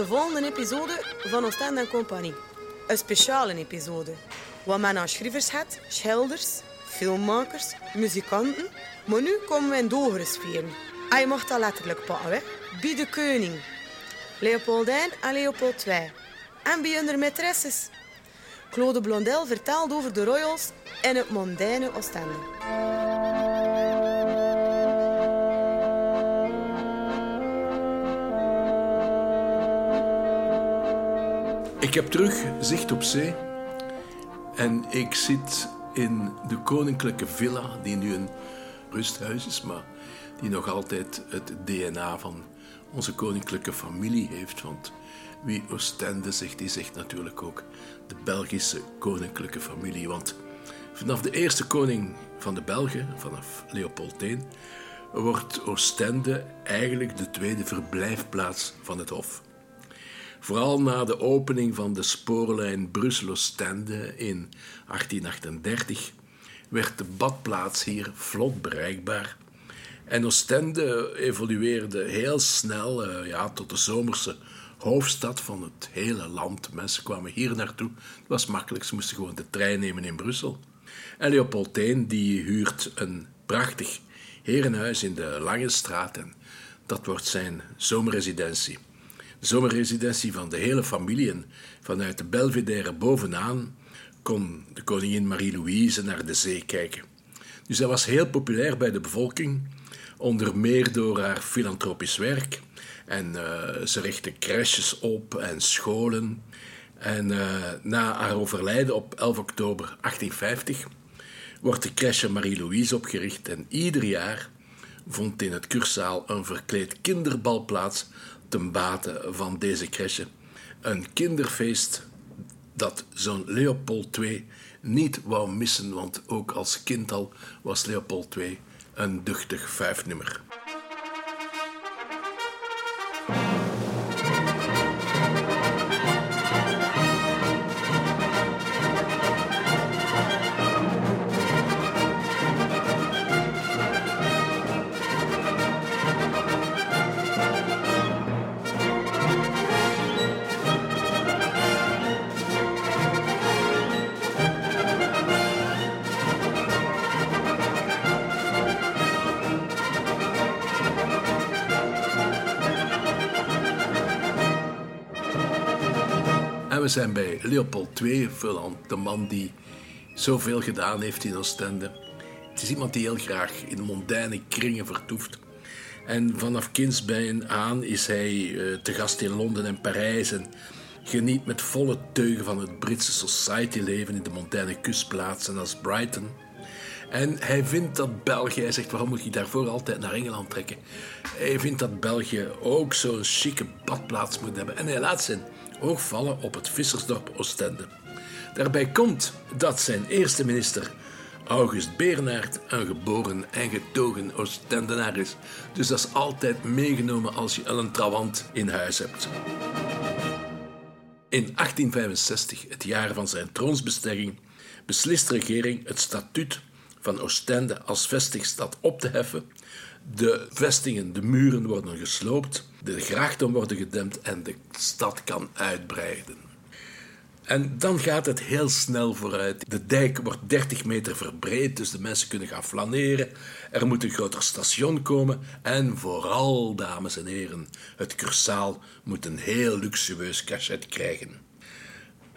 de volgende episode van Oostende en Compagnie. Een speciale episode. Waar men aan schrijvers heeft, schilders, filmmakers, muzikanten. Maar nu komen we in dogere sferen. Hij mag dat letterlijk pakken, hè? Bij de koning. Leopoldijn en Leopold II. En bij hun maîtresses. Claude Blondel vertelt over de royals in het mondaine Oostende. Ik heb terug zicht op zee en ik zit in de koninklijke villa, die nu een rusthuis is, maar die nog altijd het DNA van onze koninklijke familie heeft. Want wie Oostende zegt, die zegt natuurlijk ook de Belgische koninklijke familie. Want vanaf de eerste koning van de Belgen, vanaf Leopold I, wordt Oostende eigenlijk de tweede verblijfplaats van het Hof. Vooral na de opening van de spoorlijn Brussel-Oostende in 1838 werd de badplaats hier vlot bereikbaar. En Oostende evolueerde heel snel uh, ja, tot de zomerse hoofdstad van het hele land. Mensen kwamen hier naartoe. Het was makkelijk, ze moesten gewoon de trein nemen in Brussel. En Leopold I die huurt een prachtig herenhuis in de Lange Straat en dat wordt zijn zomerresidentie. De zomerresidentie van de hele familie en vanuit de Belvedere bovenaan kon de koningin Marie-Louise naar de zee kijken. Dus zij was heel populair bij de bevolking, onder meer door haar filantropisch werk. En uh, ze richtte crèches op en scholen. En uh, na haar overlijden op 11 oktober 1850 wordt de crèche Marie-Louise opgericht en ieder jaar vond in het kursaal een verkleed kinderbal plaats ten bate van deze crèche. Een kinderfeest dat zo'n Leopold II niet wou missen, want ook als kind al was Leopold II een duchtig vijfnummer. We zijn bij Leopold II verland, de man die zoveel gedaan heeft in Oostende. Het is iemand die heel graag in mondaine kringen vertoeft. En vanaf kindsbijen aan is hij uh, te gast in Londen en Parijs en geniet met volle teugen van het Britse society-leven in de mondaine kustplaatsen als Brighton. En hij vindt dat België, hij zegt waarom moet je daarvoor altijd naar Engeland trekken? Hij vindt dat België ook zo'n chique badplaats moet hebben. En hij laat zijn oog vallen op het vissersdorp Oostende. Daarbij komt dat zijn eerste minister, August Bernaert, een geboren en getogen Oostendenaar is. Dus dat is altijd meegenomen als je een trawant in huis hebt. In 1865, het jaar van zijn troonsbestegging, beslist de regering het statuut van Oostende als vestingstad op te heffen. De vestingen, de muren worden gesloopt, de grachten worden gedempt en de stad kan uitbreiden. En dan gaat het heel snel vooruit. De dijk wordt 30 meter verbreed, dus de mensen kunnen gaan flaneren. Er moet een groter station komen. En vooral, dames en heren, het cursaal moet een heel luxueus cachet krijgen.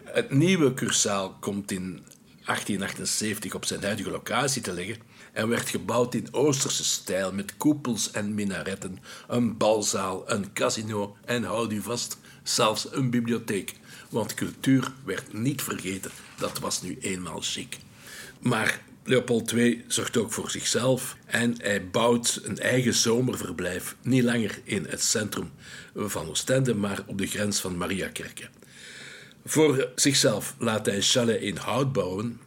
Het nieuwe cursaal komt in 1878 op zijn huidige locatie te liggen en werd gebouwd in Oosterse stijl met koepels en minaretten, een balzaal, een casino en houd u vast, zelfs een bibliotheek. Want cultuur werd niet vergeten, dat was nu eenmaal chic. Maar Leopold II zorgt ook voor zichzelf en hij bouwt een eigen zomerverblijf, niet langer in het centrum van Oostende, maar op de grens van Mariakerke. Voor zichzelf laat hij chalet in hout bouwen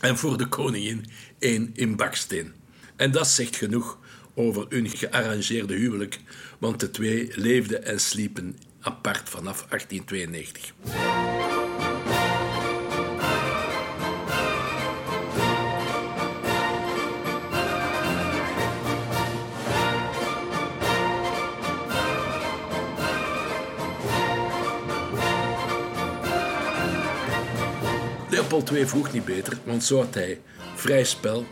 en voor de koningin één in baksteen. En dat zegt genoeg over hun gearrangeerde huwelijk, want de twee leefden en sliepen apart vanaf 1892. Leopold II vroeg niet beter, want zo had hij vrij spel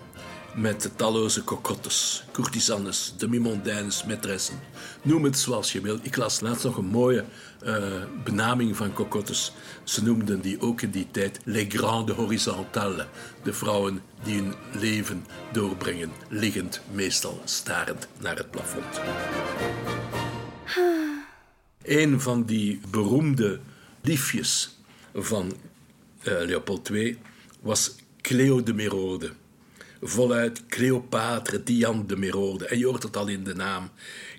met de talloze cocottes, courtisanes, demi-mondaines, maîtressen. Noem het zoals je wil. Ik las laatst nog een mooie uh, benaming van cocottes. Ze noemden die ook in die tijd les grandes horizontales. De vrouwen die hun leven doorbrengen, liggend, meestal starend naar het plafond. Een van die beroemde liefjes van Leopold II was Cleo de Merode voluit Cleopatra, Diane de Merode. En je hoort het al in de naam.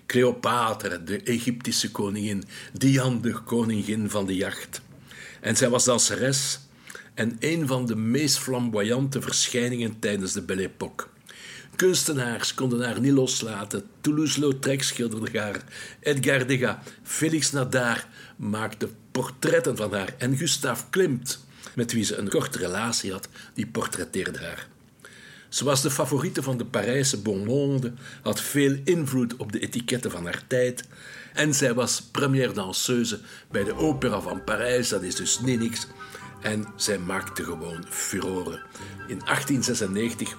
Cleopatra, de Egyptische koningin. Diane, de koningin van de jacht. En zij was danseres en een van de meest flamboyante verschijningen tijdens de Belle Époque. Kunstenaars konden haar niet loslaten. Toulouse-Lautrec schilderde haar. Edgar Degas, Félix Nadar maakte portretten van haar. En Gustave Klimt, met wie ze een korte relatie had, die portretteerde haar. Ze was de favoriete van de Parijse bon monde, had veel invloed op de etiketten van haar tijd en zij was première danseuse bij de Opera van Parijs, dat is dus niet niks. En zij maakte gewoon furoren. In 1896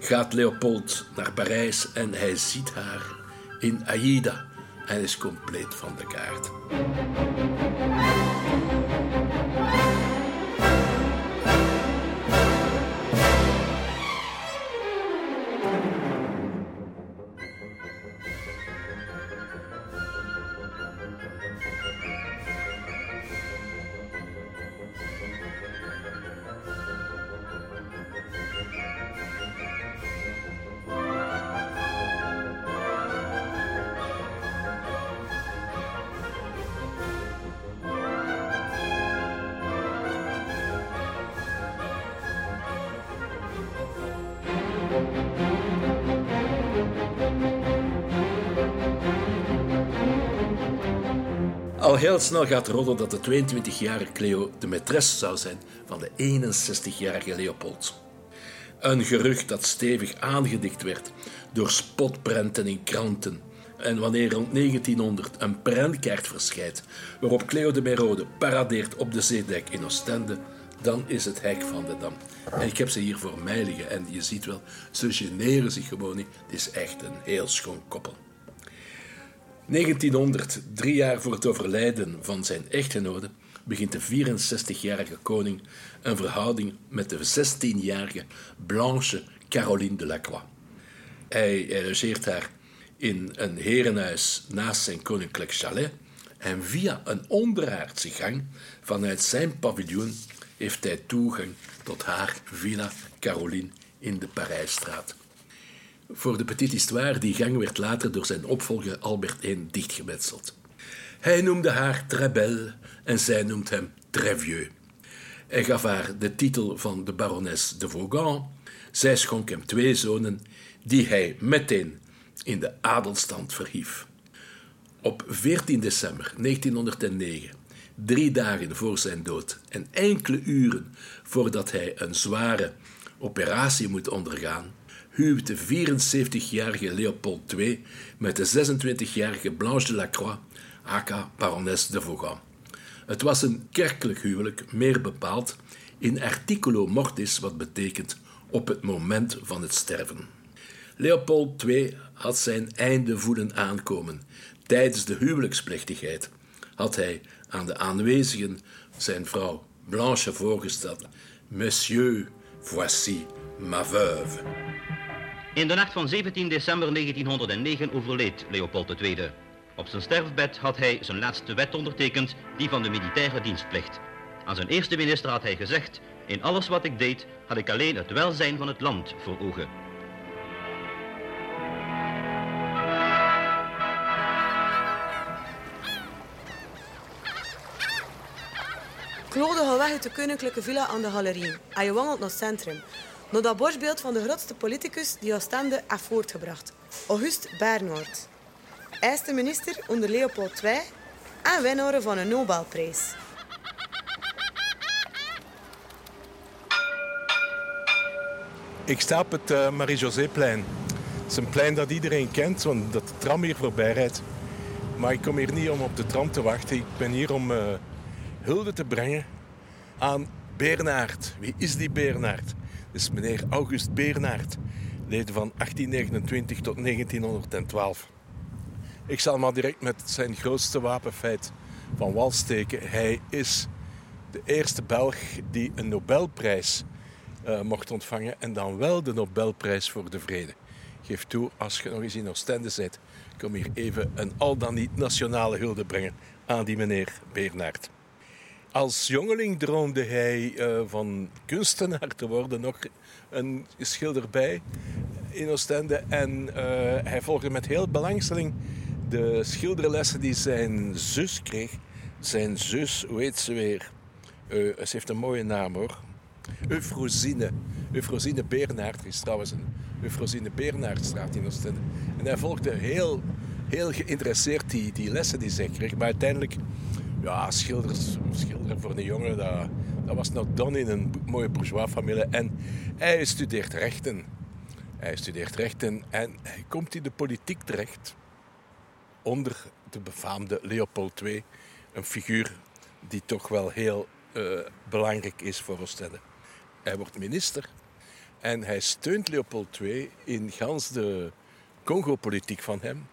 gaat Leopold naar Parijs en hij ziet haar in Aida en is compleet van de kaart. Heel snel gaat rollen dat de 22-jarige Cleo de maîtresse zou zijn van de 61-jarige Leopold. Een gerucht dat stevig aangedikt werd door spotprenten in kranten. En wanneer rond 1900 een prentkaart verschijnt waarop Cleo de Merode paradeert op de zeedijk in Oostende, dan is het hek van de dam. En ik heb ze hier voor mij liggen en je ziet wel, ze generen zich gewoon niet. Het is echt een heel schoon koppel. 1900, drie jaar voor het overlijden van zijn echtgenote, begint de 64-jarige koning een verhouding met de 16-jarige Blanche Caroline de Lacroix. Hij logeert haar in een herenhuis naast zijn koninklijk chalet en via een onderaardse gang vanuit zijn paviljoen heeft hij toegang tot haar Villa Caroline in de Parijsstraat. Voor de Petite Histoire, die gang werd later door zijn opvolger Albert I dichtgemetseld. Hij noemde haar Très Belle en zij noemt hem Très Vieux. Hij gaf haar de titel van de barones de Vaughan. Zij schonk hem twee zonen, die hij meteen in de adelstand verhief. Op 14 december 1909, drie dagen voor zijn dood en enkele uren voordat hij een zware operatie moet ondergaan, huwt de 74-jarige Leopold II met de 26-jarige Blanche de Lacroix, aka barones de Vaughan. Het was een kerkelijk huwelijk, meer bepaald in articulo mortis, wat betekent op het moment van het sterven. Leopold II had zijn einde voelen aankomen. Tijdens de huwelijksplechtigheid had hij aan de aanwezigen zijn vrouw Blanche voorgesteld: Monsieur, voici ma veuve. In de nacht van 17 december 1909 overleed Leopold II. Op zijn sterfbed had hij zijn laatste wet ondertekend, die van de militaire dienstplicht. Aan zijn eerste minister had hij gezegd: In alles wat ik deed, had ik alleen het welzijn van het land voor ogen. Claude gaat weg uit de koninklijke villa aan de Galerie en je wandelt naar het centrum. Naar dat borstbeeld van de grootste politicus die Oostende heeft voortgebracht, Auguste Bernard. Hij minister onder Leopold II en winnaar van een Nobelprijs. Ik sta op het uh, Marie-José-plein. Het is een plein dat iedereen kent, want dat de tram hier voorbij rijdt. Maar ik kom hier niet om op de tram te wachten. Ik ben hier om uh, hulde te brengen aan Bernard. Wie is die Bernard? Is meneer August Bernard. Leefde van 1829 tot 1912. Ik zal maar direct met zijn grootste wapenfeit van wal steken. Hij is de eerste Belg die een Nobelprijs uh, mocht ontvangen. En dan wel de Nobelprijs voor de Vrede. Geef toe, als je nog eens in Oostende bent, kom hier even een al dan niet nationale hulde brengen aan die meneer Bernard. Als jongeling droomde hij uh, van kunstenaar te worden, nog een schilder bij in Oostende. En uh, hij volgde met heel belangstelling de schilderlessen die zijn zus kreeg. Zijn zus, hoe heet ze weer? Uh, ze heeft een mooie naam hoor. Eufrosine. Eufrosine Bernhard is trouwens een Eufrosine Bernhardstraat in Oostende. En hij volgde heel, heel geïnteresseerd die, die lessen die zij kreeg. Maar uiteindelijk, ja, schilders, voor een jongen, dat, dat was nog dan in een mooie bourgeois familie. En hij studeert rechten. Hij studeert rechten en hij komt in de politiek terecht onder de befaamde Leopold II. Een figuur die toch wel heel uh, belangrijk is voor Oostende. Hij wordt minister en hij steunt Leopold II in gans de Congo-politiek van hem.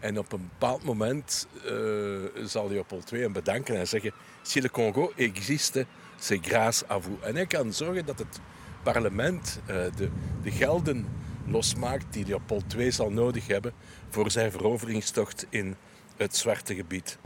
En op een bepaald moment uh, zal Leopold II hem bedanken en zeggen: Si le Congo existe, c'est grâce à vous. En hij kan zorgen dat het parlement uh, de, de gelden losmaakt die Leopold II zal nodig hebben voor zijn veroveringstocht in het Zwarte Gebied.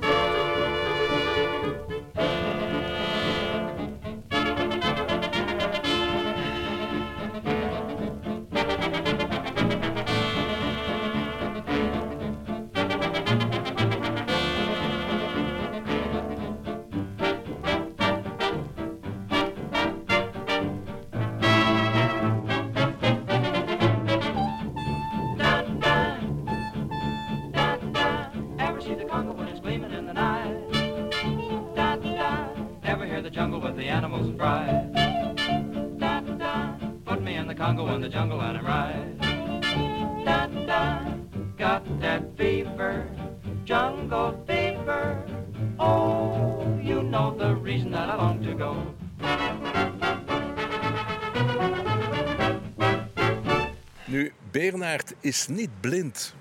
Is niet blind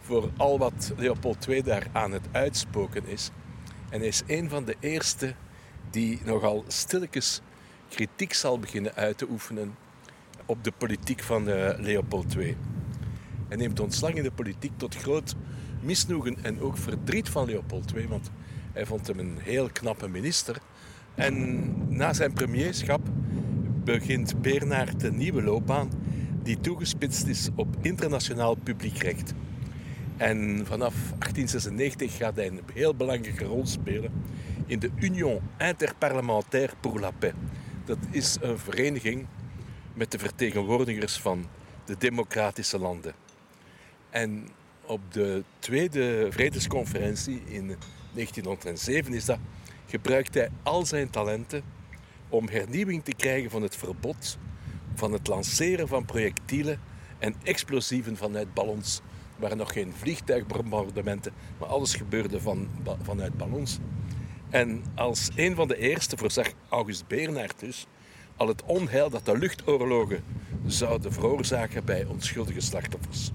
voor al wat Leopold II daar aan het uitspoken is. En hij is een van de eerste die nogal stilletjes kritiek zal beginnen uit te oefenen op de politiek van Leopold II. Hij neemt ontslag in de politiek tot groot misnoegen en ook verdriet van Leopold II, want hij vond hem een heel knappe minister. En na zijn premierschap begint Bernard een nieuwe loopbaan die toegespitst is op internationaal publiekrecht. En vanaf 1896 gaat hij een heel belangrijke rol spelen in de Union Interparlementaire pour la Paix. Dat is een vereniging met de vertegenwoordigers van de democratische landen. En op de tweede vredesconferentie in 1907 is dat, gebruikt hij al zijn talenten om hernieuwing te krijgen van het verbod van het lanceren van projectielen en explosieven vanuit ballons. Er waren nog geen vliegtuigbombardementen, maar alles gebeurde van, vanuit ballons. En als een van de eerste voorzag August Bernhard dus al het onheil dat de luchtoorlogen zouden veroorzaken bij onschuldige slachtoffers.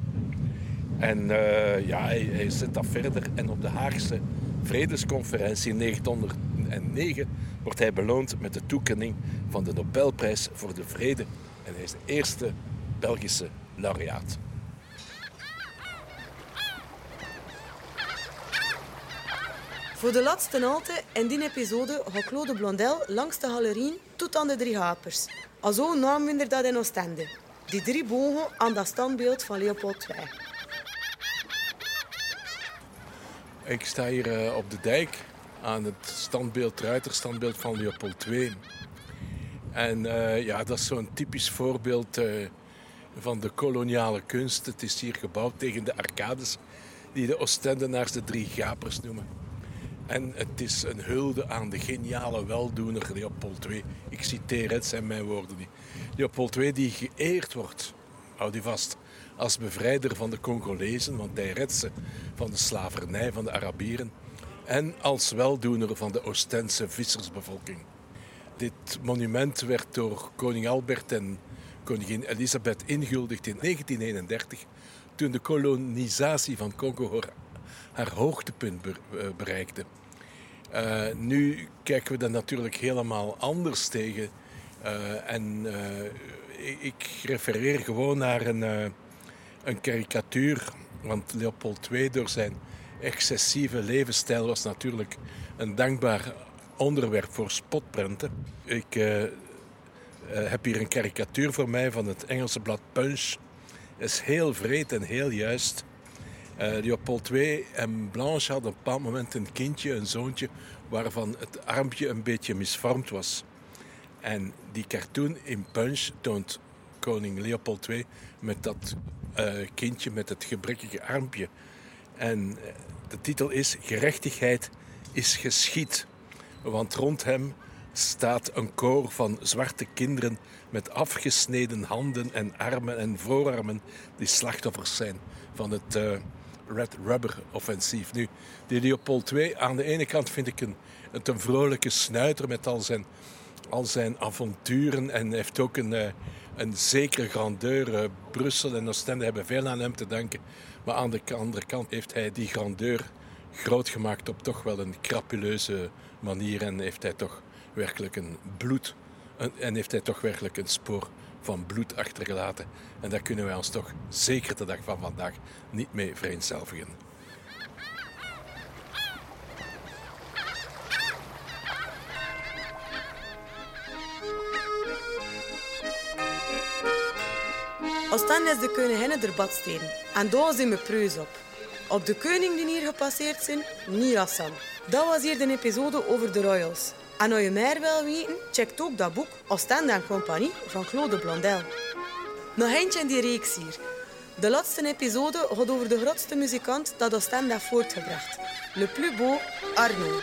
En uh, ja, hij, hij zet dat verder en op de Haagse Vredesconferentie in 1909 wordt hij beloond met de toekenning van de Nobelprijs voor de Vrede en hij is de eerste Belgische laureaat. Voor de laatste halte in die episode gaat Claude Blondel langs de galerien tot aan de drie hapers. Alzo namen we dat in Oostende. Die drie bogen aan dat standbeeld van Leopold II. Ik sta hier eh, op de dijk aan het standbeeld, ruiterstandbeeld van Leopold II. En uh, ja, dat is zo'n typisch voorbeeld uh, van de koloniale kunst. Het is hier gebouwd tegen de arcades die de Oostendenaars de drie gapers noemen. En het is een hulde aan de geniale weldoener Leopold II. Ik citeer, het zijn mijn woorden. Die. Leopold II die geëerd wordt, houd die vast, als bevrijder van de Congolezen, want hij redt ze van de slavernij van de Arabieren. En als weldoener van de Oostense vissersbevolking. Dit monument werd door koning Albert en koningin Elisabeth inguldigd in 1931, toen de kolonisatie van Congo haar hoogtepunt eh, bereikte. Uh, nu kijken we dat natuurlijk helemaal anders tegen. Uh, en ik, refereer gewoon naar een, een karikatuur. Want Leopold II door zijn excessieve levensstijl was natuurlijk een dankbaar onderwerp voor spotprenten. Ik heb hier een karikatuur voor mij van het Engelse blad Punch. Is heel vreed en heel juist. Leopold II en Blanche hadden op een bepaald moment een kindje, een zoontje, waarvan het armpje een beetje misvormd was. En die cartoon in Punch toont koning Leopold II met dat uh, kindje met het gebrekkige armpje. En de titel is Gerechtigheid is geschied. Want rond hem staat een koor van zwarte kinderen met afgesneden handen en armen en voorarmen die slachtoffers zijn van het Red Rubber offensief. Nu, die Leopold II, aan de ene kant vind ik een, het een vrolijke snuiter met al zijn, al zijn avonturen en heeft ook een, uh, een zekere grandeur. Uh, Brussel en Oostende hebben veel aan hem te danken. Maar aan de andere kant heeft hij die grandeur groot gemaakt op toch wel een crapuleuze manier. En heeft hij toch werkelijk een bloed. En heeft hij toch werkelijk een spoor van bloed achtergelaten. En daar kunnen wij ons toch zeker de dag van vandaag niet mee vereenzelvigen. Oostende is de koninginnen der badsteden. En daar zijn we preus op. Op de koning die hier gepasseerd zijn, niet Hassan. Dat was hier de episode over de royals. En als je meer wil weten, check ook dat boek Oostende en Compagnie van Claude Blondel. Nog eentje in die reeks hier. De laatste episode gaat over de grootste muzikant dat Oostende heeft voortgebracht. Le plus beau Arno.